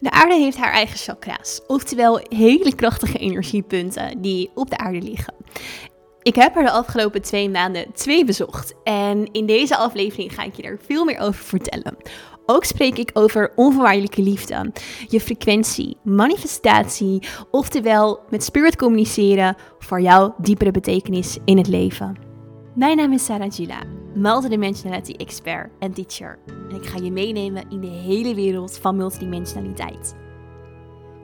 De aarde heeft haar eigen chakra's, oftewel hele krachtige energiepunten die op de aarde liggen. Ik heb er de afgelopen twee maanden twee bezocht en in deze aflevering ga ik je er veel meer over vertellen. Ook spreek ik over onvoorwaardelijke liefde, je frequentie, manifestatie, oftewel met spirit communiceren voor jouw diepere betekenis in het leven. Mijn naam is Sarah Gila, multidimensionality expert en teacher. En ik ga je meenemen in de hele wereld van multidimensionaliteit.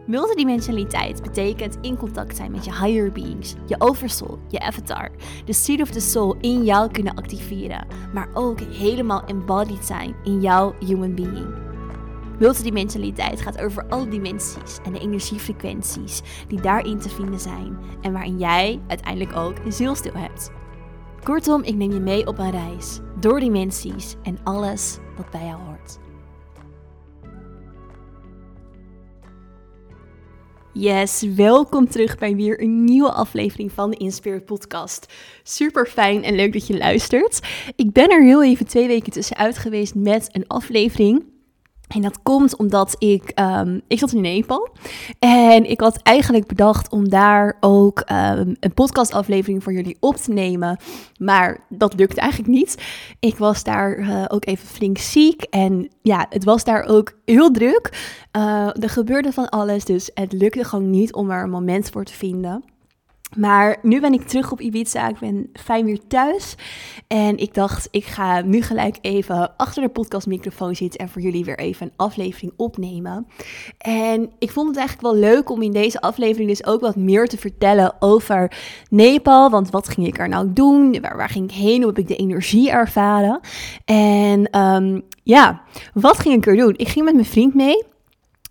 Multidimensionaliteit betekent in contact zijn met je higher beings, je oversoul, je avatar, de seed of the soul in jou kunnen activeren, maar ook helemaal embodied zijn in jouw human being. Multidimensionaliteit gaat over alle dimensies en de energiefrequenties die daarin te vinden zijn en waarin jij uiteindelijk ook een zielstil hebt. Kortom, ik neem je mee op een reis door dimensies en alles wat bij jou hoort. Yes, welkom terug bij weer een nieuwe aflevering van de Inspirit Podcast. Super fijn en leuk dat je luistert. Ik ben er heel even twee weken tussenuit geweest met een aflevering. En dat komt omdat ik, um, ik zat in Nepal en ik had eigenlijk bedacht om daar ook um, een podcastaflevering voor jullie op te nemen. Maar dat lukte eigenlijk niet. Ik was daar uh, ook even flink ziek en ja, het was daar ook heel druk. Uh, er gebeurde van alles, dus het lukte gewoon niet om er een moment voor te vinden. Maar nu ben ik terug op Ibiza. Ik ben fijn weer thuis. En ik dacht, ik ga nu gelijk even achter de podcastmicrofoon zitten en voor jullie weer even een aflevering opnemen. En ik vond het eigenlijk wel leuk om in deze aflevering dus ook wat meer te vertellen over Nepal. Want wat ging ik er nou doen? Waar, ging ik heen? Hoe heb ik de energie ervaren? En um, ja, wat ging ik er doen? Ik ging met mijn vriend mee.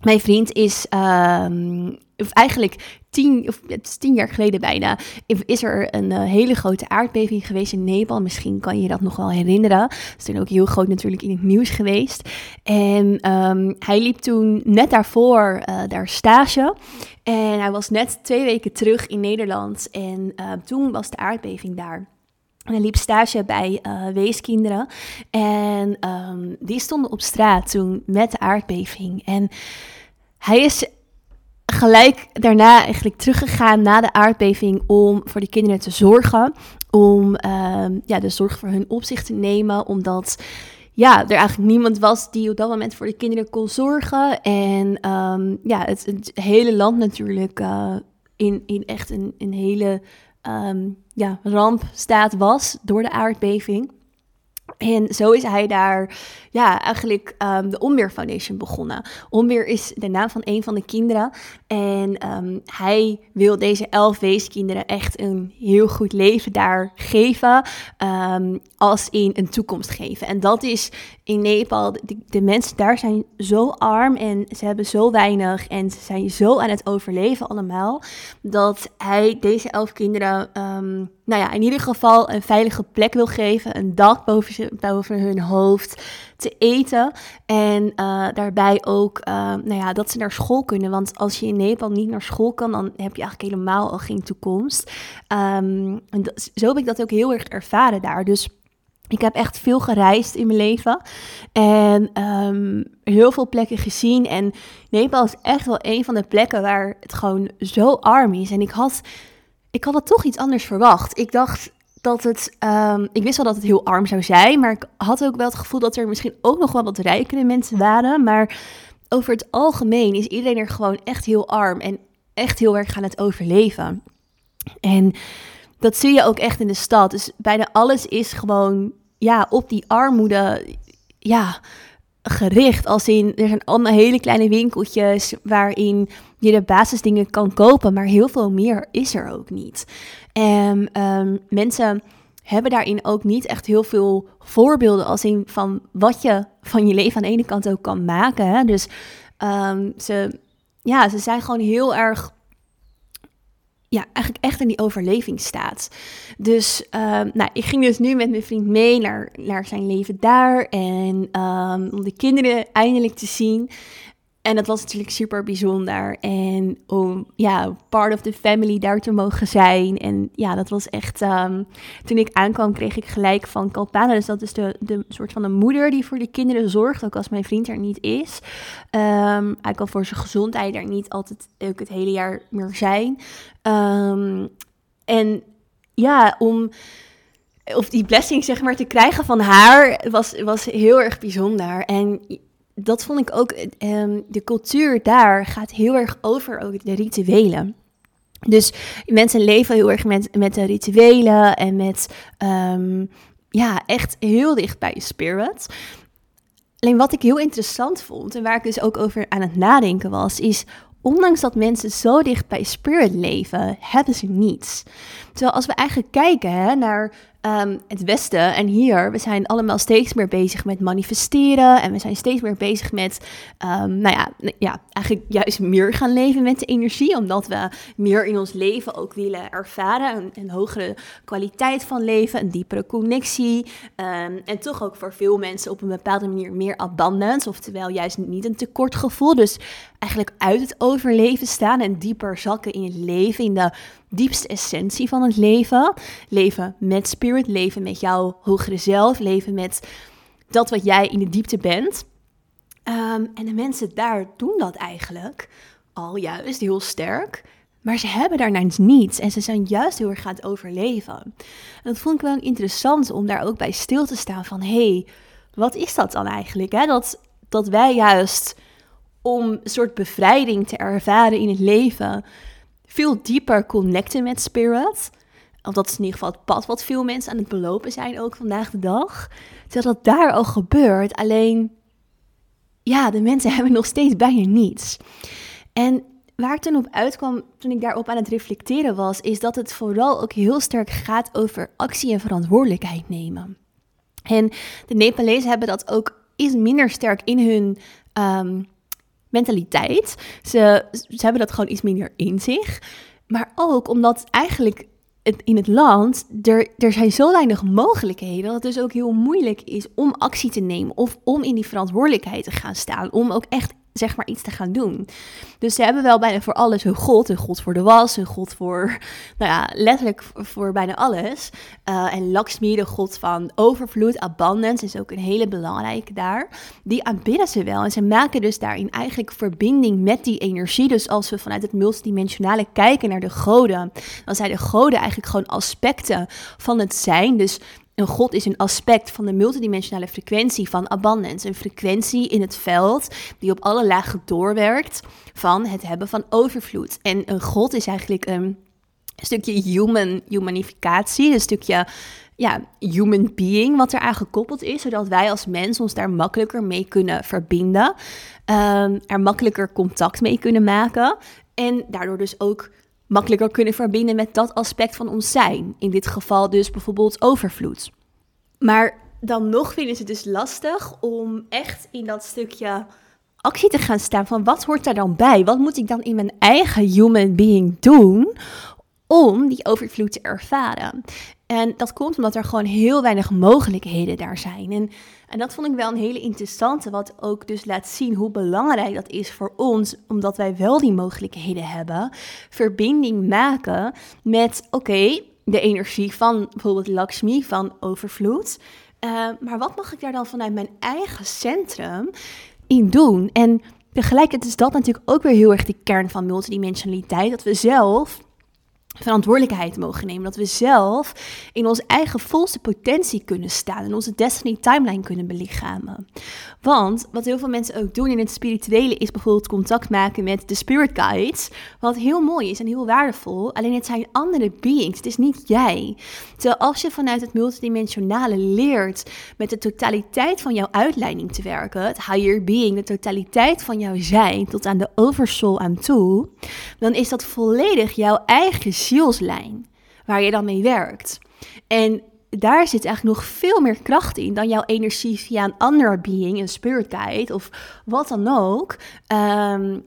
Mijn vriend is um, of eigenlijk tien, of het is tien jaar geleden bijna, is er een uh, hele grote aardbeving geweest in Nepal. Misschien kan je dat nog wel herinneren. Het is toen ook heel groot natuurlijk in het nieuws geweest. En um, hij liep toen net daarvoor uh, daar stage. En hij was net twee weken terug in Nederland. En uh, toen was de aardbeving daar. En hij liep stage bij uh, weeskinderen. En um, die stonden op straat toen met de aardbeving. En hij is gelijk daarna eigenlijk teruggegaan na de aardbeving om voor die kinderen te zorgen. Om uh, ja, de zorg voor hun op zich te nemen. Omdat ja, er eigenlijk niemand was die op dat moment voor de kinderen kon zorgen. En um, ja, het, hele land natuurlijk uh, in, in echt een, een hele um, ja, rampstaat was door de aardbeving. En zo is hij daar, ja, eigenlijk um, de Onweer Foundation begonnen. Onweer is de naam van een van de kinderen. En um, hij wil deze elf weeskinderen echt een heel goed leven daar geven. Um, als in een toekomst geven. En dat is in Nepal, de, de, mensen daar zijn zo arm en ze hebben zo weinig. En ze zijn zo aan het overleven allemaal. Dat hij deze elf kinderen nou ja, in ieder geval een veilige plek wil geven, een dak boven, boven hun hoofd, te eten. En uh, daarbij ook, uh, nou ja, dat ze naar school kunnen. Want als je in Nepal niet naar school kan, dan heb je eigenlijk helemaal al geen toekomst. Um, en zo heb ik dat ook heel erg ervaren daar. Dus ik heb echt veel gereisd in mijn leven en um, heel veel plekken gezien. En Nepal is echt wel een van de plekken waar het gewoon zo arm is. En ik had ik had het toch iets anders verwacht. Ik dacht dat het, um, ik wist wel dat het heel arm zou zijn, maar ik had ook wel het gevoel dat er misschien ook nog wel wat rijkere mensen waren. Maar over het algemeen is iedereen er gewoon echt heel arm en echt heel erg aan het overleven. En dat zie je ook echt in de stad. Dus bijna alles is gewoon, ja, op die armoede, ja, gericht. Als in, er zijn allemaal hele kleine winkeltjes waarin je de basisdingen kan kopen, maar heel veel meer is er ook niet. En um, mensen hebben daarin ook niet echt heel veel voorbeelden als in van wat je van je leven aan de ene kant ook kan maken. Hè? Dus um, ze, ja, ze zijn gewoon heel erg ja, eigenlijk echt in die overlevingsstaat. Dus uh, nou, ik ging dus nu met mijn vriend mee naar, naar zijn leven daar. En om de kinderen eindelijk te zien. En dat was natuurlijk super bijzonder. En om ja, part of the family daar te mogen zijn. En ja, dat was echt. Ehm, toen ik aankwam, kreeg ik gelijk van Kalpana. Dus dat is de, de soort van de moeder die voor de kinderen zorgt. Ook als mijn vriend er niet is. Um, hij kan voor zijn gezondheid er niet altijd ook het hele jaar meer zijn. Um, en ja, om of die blessing zeg maar te krijgen van haar was, was heel erg bijzonder. En dat vond ik ook, um, de cultuur daar gaat heel erg over ook de rituelen. Dus mensen leven heel erg met, met de rituelen en met, um, ja, echt heel dicht bij je spirit. Alleen wat ik heel interessant vond en waar ik dus ook over aan het nadenken was, is ondanks dat mensen zo dicht bij spirit leven, hebben ze niets. Terwijl als we eigenlijk kijken hè, naar um, het Westen en hier, we zijn allemaal steeds meer bezig met manifesteren en we zijn steeds meer bezig met, um, nou ja, ja, eigenlijk juist meer gaan leven met de energie, omdat we meer in ons leven ook willen ervaren, een, een hogere kwaliteit van leven, een diepere connectie um, en toch ook voor veel mensen op een bepaalde manier meer abundance, oftewel juist niet een tekortgevoel, dus eigenlijk uit het overleven staan en dieper zakken in het leven, in de diepste essentie van het leven. Leven met spirit, leven met jouw hogere zelf, leven met dat wat jij in de diepte bent. Um, en de mensen daar doen dat eigenlijk al juist heel sterk. Maar ze hebben daarna niets en ze zijn juist heel erg aan het overleven. En dat vond ik wel interessant om daar ook bij stil te staan van... hé, hey, wat is dat dan eigenlijk? Hè? Dat, dat wij juist om een soort bevrijding te ervaren in het leven veel dieper connecten met spirit. Of dat is in ieder geval het pad wat veel mensen aan het belopen zijn ook vandaag de dag. Terwijl dat daar al gebeurt. Alleen, ja, de mensen hebben nog steeds bijna niets. En waar ik toen op uitkwam, toen ik daarop aan het reflecteren was, is dat het vooral ook heel sterk gaat over actie en verantwoordelijkheid nemen. En de Nepalezen hebben dat ook iets minder sterk in hun um, mentaliteit. Ze, ze hebben dat gewoon iets minder in zich. Maar ook omdat eigenlijk in het land, er, er zijn zo weinig mogelijkheden, dat het dus ook heel moeilijk is om actie te nemen of om in die verantwoordelijkheid te gaan staan. Om ook echt zeg maar iets te gaan doen. Dus ze hebben wel bijna voor alles een god. Een god voor de was, een god voor, nou ja, letterlijk voor bijna alles. Uh, en Lakshmi, de god van overvloed, abundance, is ook een hele belangrijke daar. Die aanbidden ze wel. En ze maken dus daarin eigenlijk verbinding met die energie. Dus als we vanuit het multidimensionale kijken naar de goden, dan zijn de goden eigenlijk gewoon aspecten van het zijn. Dus een God is een aspect van de multidimensionale frequentie van abundance. Een frequentie in het veld die op alle lagen doorwerkt van het hebben van overvloed. En een God is eigenlijk een stukje human, humanificatie, een stukje ja, human being wat eraan gekoppeld is, zodat wij als mens ons daar makkelijker mee kunnen verbinden, um, er makkelijker contact mee kunnen maken en daardoor dus ook makkelijker kunnen verbinden met dat aspect van ons zijn. In dit geval dus bijvoorbeeld overvloed. Maar dan nog vinden ze het dus lastig om echt in dat stukje actie te gaan staan van wat hoort daar dan bij? Wat moet ik dan in mijn eigen human being doen om die overvloed te ervaren? En dat komt omdat er gewoon heel weinig mogelijkheden daar zijn. En, en dat vond ik wel een hele interessante, wat ook dus laat zien hoe belangrijk dat is voor ons, omdat wij wel die mogelijkheden hebben. Verbinding maken met, oké, de energie van bijvoorbeeld Lakshmi, van overvloed. Uh, maar wat mag ik daar dan vanuit mijn eigen centrum in doen? En tegelijkertijd is dat natuurlijk ook weer heel erg de kern van multidimensionaliteit. Dat we zelf verantwoordelijkheid mogen nemen. Dat we zelf in onze eigen volste potentie kunnen staan en onze destiny timeline kunnen belichamen. Want wat heel veel mensen ook doen in het spirituele is bijvoorbeeld contact maken met de spirit guides. Wat heel mooi is en heel waardevol. Alleen het zijn andere beings. Het is niet jij. Terwijl als je vanuit het multidimensionale leert met de totaliteit van jouw uitleiding te werken, het higher being, de totaliteit van jouw zijn tot aan de oversoul aan toe, dan is dat volledig jouw eigen zielslijn waar je dan mee werkt. En daar zit eigenlijk nog veel meer kracht in dan jouw energie via een andere being, een spirit of wat dan ook, um,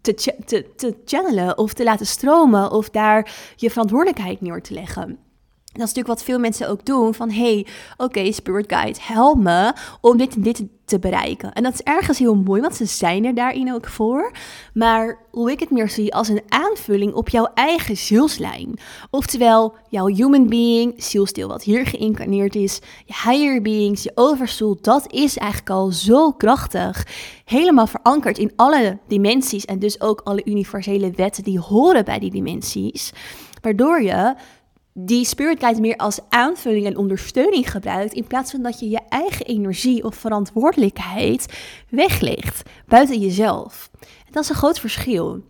te, te, te channelen of te laten stromen of daar je verantwoordelijkheid neer te leggen. Dat is natuurlijk wat veel mensen ook doen. Van hey, oké, Spirit Guide, help me om dit en dit te bereiken. En dat is ergens heel mooi, want ze zijn er daarin ook voor. Maar hoe ik het meer zie als een aanvulling op jouw eigen zielslijn. Oftewel, jouw human being, zielsdeel wat hier geïncarneerd is, je higher beings, je oversoul, dat is eigenlijk al zo krachtig. Helemaal verankerd in alle dimensies en dus ook alle universele wetten die horen bij die dimensies. Waardoor je die spirit guide meer als aanvulling en ondersteuning gebruikt, in plaats van dat je je eigen energie of verantwoordelijkheid weglegt buiten jezelf. Dat is een groot verschil.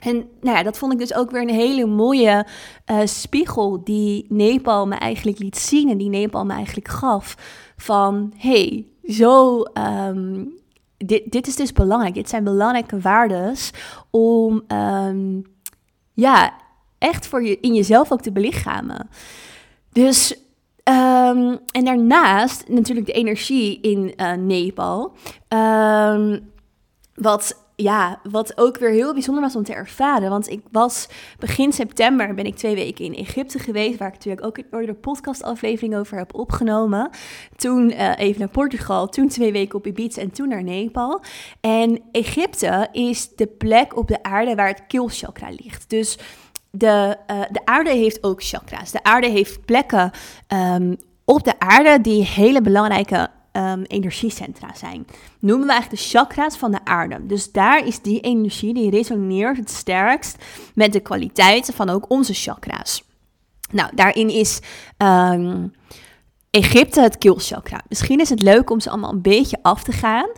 En nou ja, dat vond ik dus ook weer een hele mooie uh, spiegel die Nepal me eigenlijk liet zien en die Nepal me eigenlijk gaf. Van hey, zo, um, dit, dit is dus belangrijk. Dit zijn belangrijke waardes om um, ja, echt voor je, in jezelf ook te belichamen. Dus, um, en daarnaast natuurlijk de energie in uh, Nepal. Um, wat ja, wat ook weer heel bijzonder was om te ervaren. Want ik was begin september ben ik twee weken in Egypte geweest, waar ik natuurlijk ook een de podcastaflevering over heb opgenomen. Toen uh, even naar Portugal, toen twee weken op Ibiza en toen naar Nepal. En Egypte is de plek op de aarde waar het keelchakra ligt. Dus de, uh, de aarde heeft ook chakra's. De aarde heeft plekken um, op de aarde die hele belangrijke um, energiecentra zijn. Noemen we eigenlijk de chakra's van de aarde. Dus daar is die energie die resoneert het sterkst met de kwaliteiten van ook onze chakra's. Nou, daarin is um, Egypte het keelchakra. Misschien is het leuk om ze allemaal een beetje af te gaan.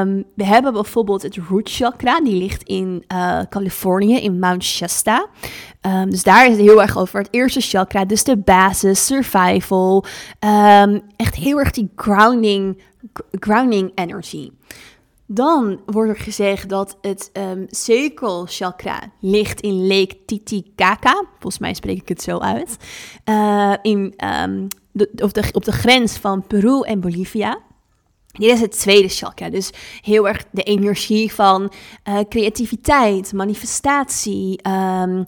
Um, we hebben bijvoorbeeld het root chakra, die ligt in uh, Californië, in Mount Shasta. Um, dus daar is het heel erg over het eerste chakra, dus de basis, survival. Um, echt heel erg die grounding, grounding energy. Dan wordt er gezegd dat het um, chakra ligt in Lake Titicaca. Volgens mij spreek ik het zo uit. Uh, in of op de grens van Peru en Bolivia. Dit is het tweede chakra, dus heel erg de energie van uh, creativiteit, manifestatie, um,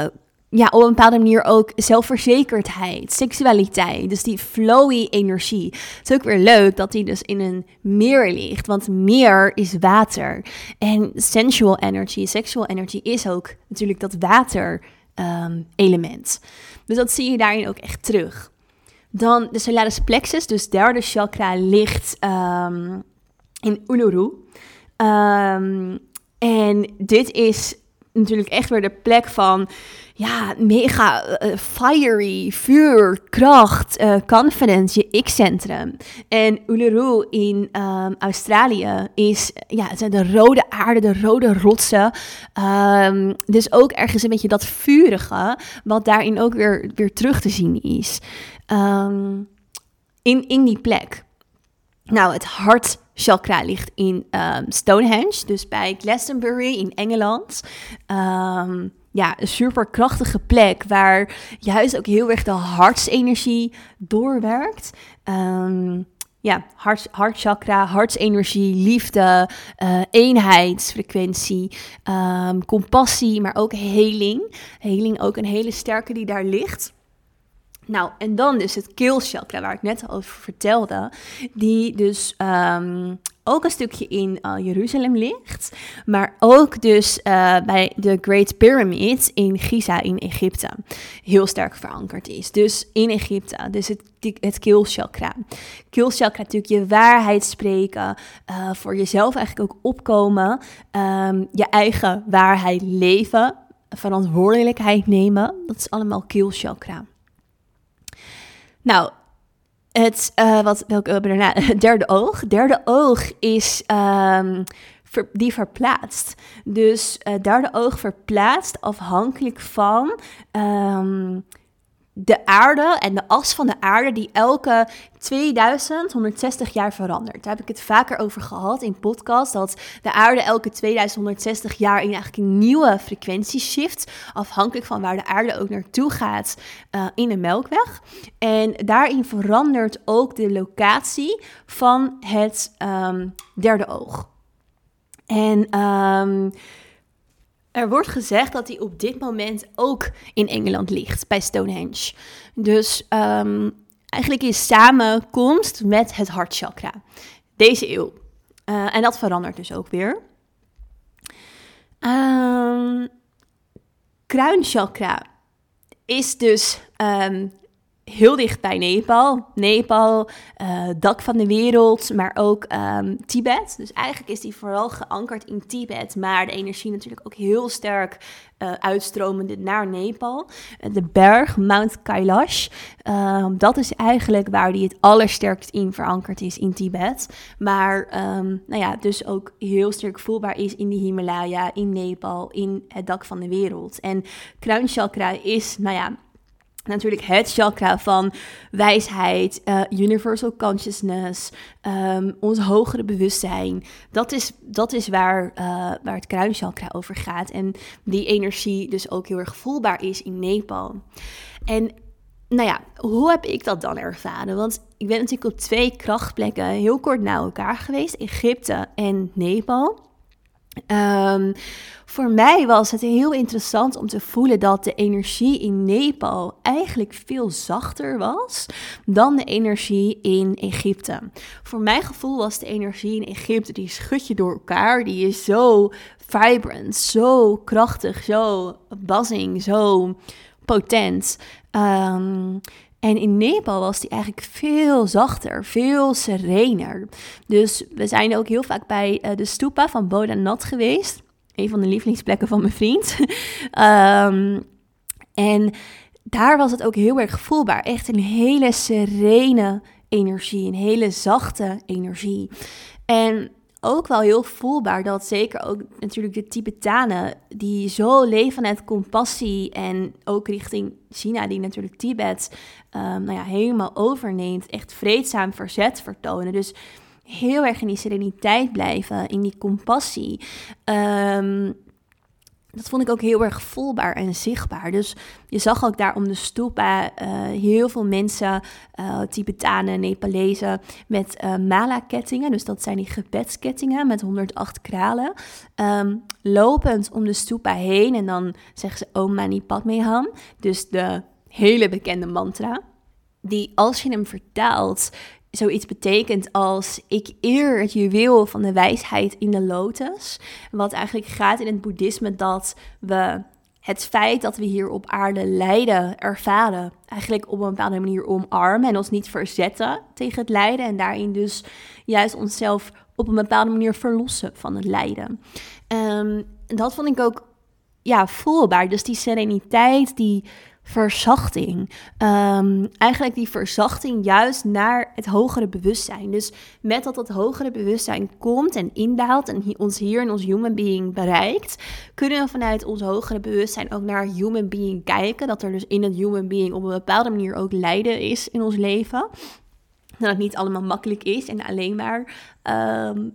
uh, ja, op een bepaalde manier ook zelfverzekerdheid, seksualiteit. Dus die flowy energie. Het is ook weer leuk dat die dus in een meer ligt, want meer is water. En sensual energy, sexual energy is ook natuurlijk dat water um, element. Dus dat zie je daarin ook echt terug. Dan de solaris plexus, dus derde chakra, ligt um, in Uluru. Um, en dit is natuurlijk echt weer de plek van ja, mega uh, fiery, vuur, kracht, uh, confidence, je ik-centrum. En Uluru in um, Australië is, ja, het zijn de rode aarde, de rode rotsen. Dus ook ergens een beetje dat vurige, wat daarin ook weer, weer terug te zien is. Um, in, in die plek. Nou, het hart chakra ligt in um, Stonehenge, dus bij Glastonbury in Engeland. Um, ja, een super krachtige plek waar juist ook heel erg de hartsenergie doorwerkt. Ja, hart, hartchakra, hartsenergie, liefde, uh, eenheidsfrequentie, um, compassie, maar ook heling. Heling ook een hele sterke die daar ligt. Nou, en dan dus het keelchakra, waar ik net over vertelde, die dus um, ook een stukje in uh, Jeruzalem ligt, maar ook dus uh, bij de Great Pyramid in Giza in Egypte heel sterk verankerd is. Dus in Egypte, dus het, het keelchakra. Keelchakra natuurlijk je waarheid spreken, uh, voor jezelf eigenlijk ook opkomen, um, je eigen waarheid leven, verantwoordelijkheid nemen, dat is allemaal keelchakra. Nou, het, uh, wat, welke hebben daarna? Derde oog. Derde oog is ver, die verplaatst. Dus uh, derde oog verplaatst afhankelijk van um, de aarde en de as van de aarde die elke 2160 jaar verandert. Daar heb ik het vaker over gehad in podcast, dat de aarde elke 2160 jaar in eigenlijk een nieuwe frequentie shift, afhankelijk van waar de aarde ook naartoe gaat uh, in de melkweg. En daarin verandert ook de locatie van het um, derde oog. En um, er wordt gezegd dat hij op dit moment ook in Engeland ligt, bij Stonehenge. Dus um, eigenlijk in samenkomst met het hartchakra. Deze eeuw. Uh, en dat verandert dus ook weer. Um, kruinchakra is dus um, heel dicht bij Nepal. Nepal, uh, dak van de wereld, maar ook um, Tibet. Dus eigenlijk is die vooral geankerd in Tibet, maar de energie natuurlijk ook heel sterk uh, uitstromende naar Nepal. Uh, de berg Mount Kailash, um, dat is eigenlijk waar die het allersterkst in verankerd is in Tibet. Maar um, nou ja, dus ook heel sterk voelbaar is in de Himalaya, in Nepal, in het dak van de wereld. En kruinchakra is, nou ja, natuurlijk het chakra van wijsheid, uh, universal consciousness, um, ons hogere bewustzijn. Dat is, dat is waar, uh, waar het kruinchakra over gaat. En die energie dus ook heel erg voelbaar is in Nepal. En nou ja, hoe heb ik dat dan ervaren? Want ik ben natuurlijk op twee krachtplekken heel kort na elkaar geweest, Egypte en Nepal. Um, voor mij was het heel interessant om te voelen dat de energie in Nepal eigenlijk veel zachter was dan de energie in Egypte. Voor mijn gevoel was de energie in Egypte, die schud je door elkaar, die is zo vibrant, zo krachtig, zo buzzing, zo potent. Um, en in Nepal was die eigenlijk veel zachter, veel serener. Dus we zijn ook heel vaak bij uh, de stupa van Bodhanath geweest. Een van de lievelingsplekken van mijn vriend. um, en daar was het ook heel erg voelbaar. Echt een hele serene energie, een hele zachte energie. En ook wel heel voelbaar dat zeker ook natuurlijk de Tibetanen, die zo leven vanuit compassie en ook richting China, die natuurlijk Tibet um, nou ja, helemaal overneemt, echt vreedzaam verzet vertonen. Dus heel erg in die sereniteit blijven, in die compassie. Um, dat vond ik ook heel erg voelbaar en zichtbaar. Dus je zag ook daar om de stupa uh, heel veel mensen, uh, Tibetanen, Nepalezen, met uh, mala-kettingen. Dus dat zijn die gebedskettingen met 108 kralen. Um, lopend om de stupa heen en dan zeggen ze Om Mani Padme Hum. Dus de hele bekende mantra. Die als je hem vertaalt, zoiets betekent als ik eer het juweel van de wijsheid in de lotus. Wat eigenlijk gaat in het boeddhisme dat we het feit dat we hier op aarde lijden ervaren, eigenlijk op een bepaalde manier omarmen en ons niet verzetten tegen het lijden en daarin dus juist onszelf op een bepaalde manier verlossen van het lijden. Um, dat vond ik ook ja, voelbaar. Dus die sereniteit, die verzachting. Um, eigenlijk die verzachting juist naar het hogere bewustzijn. Dus met dat dat hogere bewustzijn komt en indaalt en ons hier in ons human being bereikt, kunnen we vanuit ons hogere bewustzijn ook naar human being kijken. Dat er dus in het human being op een bepaalde manier ook lijden is in ons leven. Dat het niet allemaal makkelijk is en alleen maar um,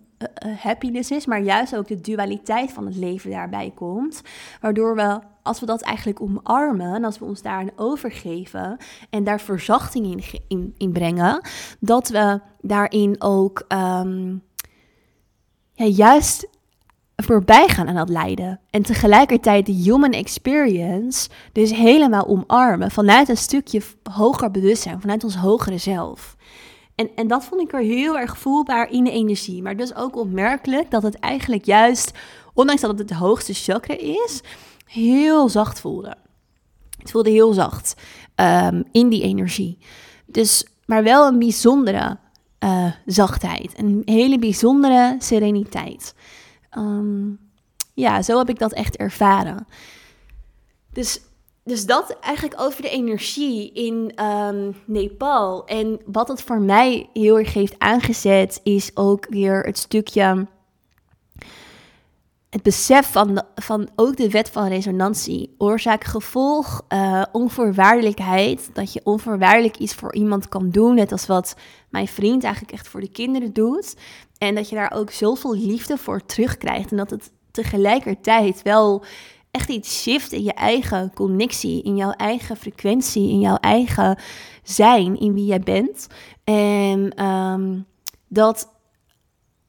happiness is, maar juist ook de dualiteit van het leven daarbij komt. Waardoor we als we dat eigenlijk omarmen en als we ons daarin overgeven en daar verzachting in, in, brengen, dat we daarin ook um, ja, juist voorbij gaan aan dat lijden. En tegelijkertijd de human experience dus helemaal omarmen vanuit een stukje hoger bewustzijn, vanuit ons hogere zelf. En, en dat vond ik er heel erg voelbaar in de energie. Maar dus ook opmerkelijk dat het eigenlijk juist, ondanks dat het het hoogste chakra is, heel zacht voelde. Het voelde heel zacht um, in die energie. Dus, maar wel een bijzondere uh, zachtheid. Een hele bijzondere sereniteit. Um, ja, zo heb ik dat echt ervaren. Dus, dus dat eigenlijk over de energie in um, Nepal. En wat het voor mij heel erg heeft aangezet, is ook weer het stukje het besef van, van ook de wet van resonantie, oorzaak-gevolg, uh, onvoorwaardelijkheid, dat je onvoorwaardelijk iets voor iemand kan doen, net als wat mijn vriend eigenlijk echt voor de kinderen doet, en dat je daar ook zoveel liefde voor terugkrijgt. En dat het tegelijkertijd wel echt iets shift in je eigen connectie, in jouw eigen frequentie, in jouw eigen zijn, in wie jij bent. En um, dat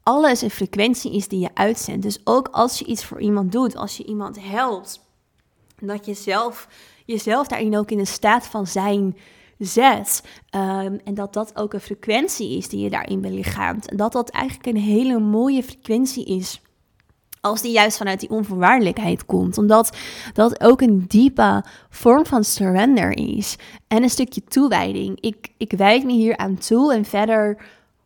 alles een frequentie is die je uitzendt. Dus ook als je iets voor iemand doet, als je iemand helpt, dat je zelf, jezelf daarin ook in een staat van zijn zet. Ehm, en dat dat ook een frequentie is die je daarin belichaamt. En dat dat eigenlijk een hele mooie frequentie is. Als die juist vanuit die onvoorwaardelijkheid komt. Omdat dat ook een diepe vorm van surrender is. En een stukje toewijding. Ik, ik wijd me hier aan toe en verder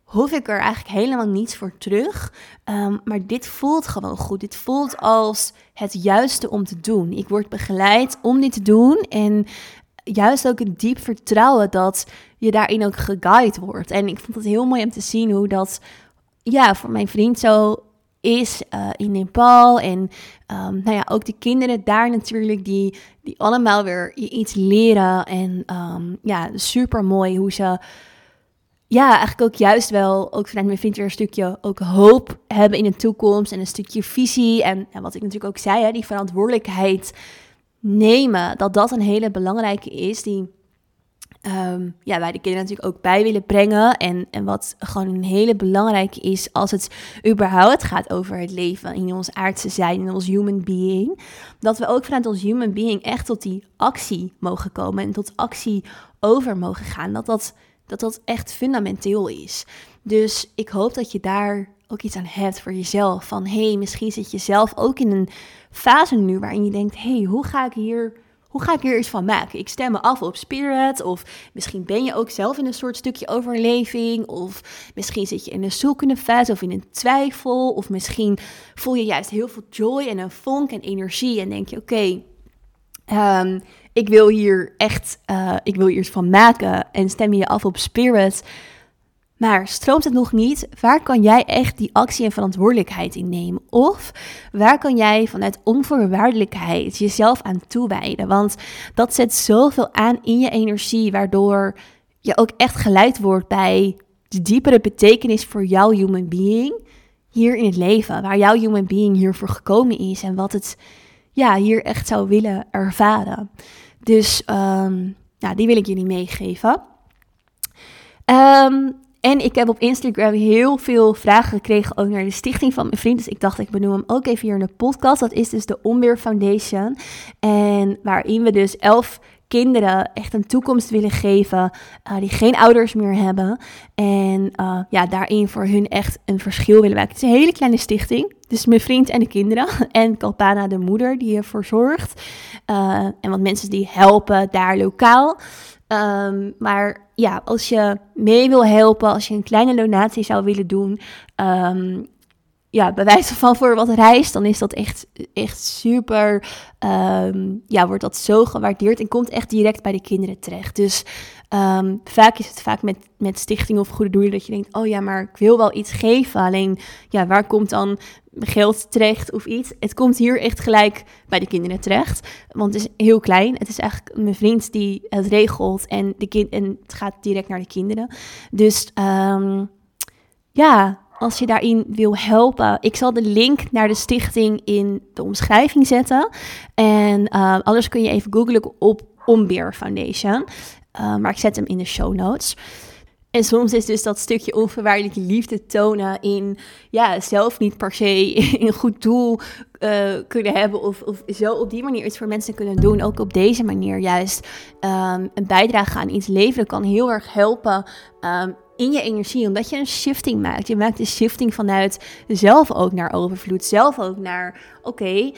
hoef ik er eigenlijk helemaal niets voor terug. Ehm, maar dit voelt gewoon goed. Dit voelt als het juiste om te doen. Ik word begeleid om dit te doen. En juist ook een diep vertrouwen dat je daarin ook geguid wordt. En ik vond het heel mooi om te zien hoe dat ja, voor mijn vriend zo is uh, in Nepal. En um, nou ja, ook de kinderen daar natuurlijk, die, die allemaal weer iets leren. En um, ja, super mooi hoe ze ja, eigenlijk ook juist wel, ook vanuit mijn vriend weer een stukje ook hoop hebben in de toekomst en een stukje visie. En, en wat ik natuurlijk ook zei, hè, die verantwoordelijkheid nemen, dat dat een hele belangrijke is die um, ja, wij de kinderen natuurlijk ook bij willen brengen. En, en wat gewoon een hele belangrijke is als het überhaupt gaat over het leven in ons aardse zijn, in ons human being. Dat we ook vanuit ons human being echt tot die actie mogen komen en tot actie over mogen gaan. Dat dat, dat, dat echt fundamenteel is. Dus ik hoop dat je daar ook iets aan hebt voor jezelf. Van hé, hey, misschien zit je zelf ook in een fase nu waarin je denkt: hé, hey, hoe ga ik hier. Hoe ga ik hier iets van maken? Ik stem me af op spirit. Of misschien ben je ook zelf in een soort stukje overleving. Of misschien zit je in een zoekende fase of in een twijfel. Of misschien voel je juist heel veel joy en een vonk en energie. En denk je: oké, ehm, ik wil hier echt uh, ik wil iets van maken. En stem je af op spirit. Maar stroomt het nog niet? Waar kan jij echt die actie en verantwoordelijkheid in nemen? Of waar kan jij vanuit onvoorwaardelijkheid jezelf aan toewijden? Want dat zet zoveel aan in je energie, waardoor je ook echt geleid wordt bij de diepere betekenis voor jouw human being hier in het leven. Waar jouw human being hiervoor gekomen is en wat het ja, hier echt zou willen ervaren. Dus um, nou, die wil ik jullie meegeven. Um, en ik heb op Instagram heel veel vragen gekregen ook naar de stichting van mijn vriend. Dus ik dacht, ik benoem hem ook even hier in de podcast. Dat is dus de Onweer Foundation. En waarin we dus elf kinderen echt een toekomst willen geven uh, die geen ouders meer hebben. En uh, ja, daarin voor hun echt een verschil willen maken. Het is een hele kleine stichting. Dus mijn vriend en de kinderen. En Kalpana, de moeder, die ervoor zorgt. Uh, en wat mensen die helpen daar lokaal. Um, maar ja, als je mee wil helpen, als je een kleine donatie zou willen doen, um, ja, bij wijze van voor wat reis, dan is dat echt, echt super, um, ja, wordt dat zo gewaardeerd en komt echt direct bij de kinderen terecht. Dus um, vaak is het vaak met, met stichting of goede doelen dat je denkt, oh ja, maar ik wil wel iets geven, alleen ja, waar komt dan geld terecht of iets. Het komt hier echt gelijk bij de kinderen terecht. Want het is heel klein. Het is eigenlijk mijn vriend die het regelt. En, de kind, en het gaat direct naar de kinderen. Dus um, ja, als je daarin wil helpen. Ik zal de link naar de stichting in de omschrijving zetten. En uh, anders kun je even googlen op Ombeer Foundation. Uh, maar ik zet hem in de show notes. En soms is dus dat stukje onvoorwaardelijke liefde tonen in, ja, zelf niet per se een goed doel uh, kunnen hebben of, of zo op die manier iets voor mensen kunnen doen. Ook op deze manier juist um, een bijdrage aan iets leveren kan heel erg helpen um, in je energie, omdat je een shifting maakt. Je maakt een shifting vanuit zelf ook naar overvloed, zelf ook naar, oké, okay,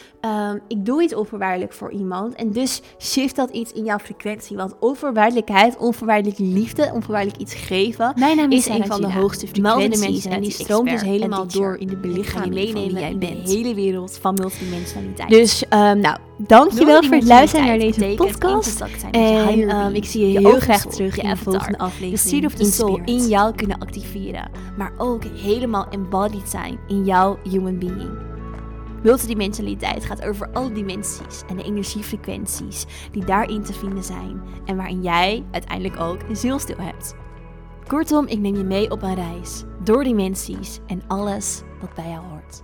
um, ik doe iets onvoorwaardelijk voor iemand en dus shift dat iets in jouw frequentie. Want onvoorwaardelijkheid, onvoorwaardelijke liefde, onvoorwaardelijk iets geven, is een van de hoogste frequenties. En die stroomt dus helemaal door in de belichaming meenemen jij bent. de hele wereld van multidimensionaliteit. Dus, um, nou, dankjewel voor het luisteren naar deze podcast. En um, ik zie je heel graag terug in de volgende aflevering. The Seed of the Soul in jou kunnen activeren, maar ook helemaal embodied zijn in jouw human being. Multidimensionaliteit gaat over alle dimensies en de energiefrequenties die daarin te vinden zijn en waarin jij uiteindelijk ook een zielstil hebt. Kortom, ik neem je mee op een reis door dimensies en alles wat bij jou hoort.